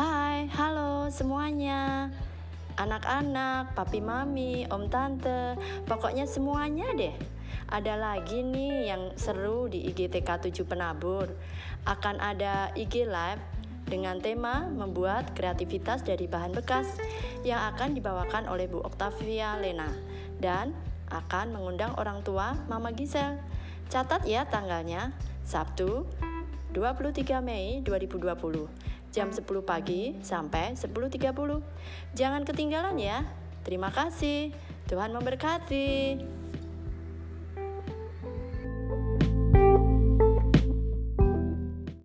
Hai, halo semuanya. Anak-anak, papi mami, om tante Pokoknya semuanya deh. Ada lagi nih yang seru di IGTK 7 Penabur. Akan ada IG Live dengan tema membuat kreativitas dari bahan bekas yang akan dibawakan oleh Bu Octavia Lena dan akan mengundang orang tua Mama Gisel. Catat ya tanggalnya, Sabtu 23 Mei 2020 jam 10 pagi sampai 10.30. Jangan ketinggalan ya. Terima kasih. Tuhan memberkati.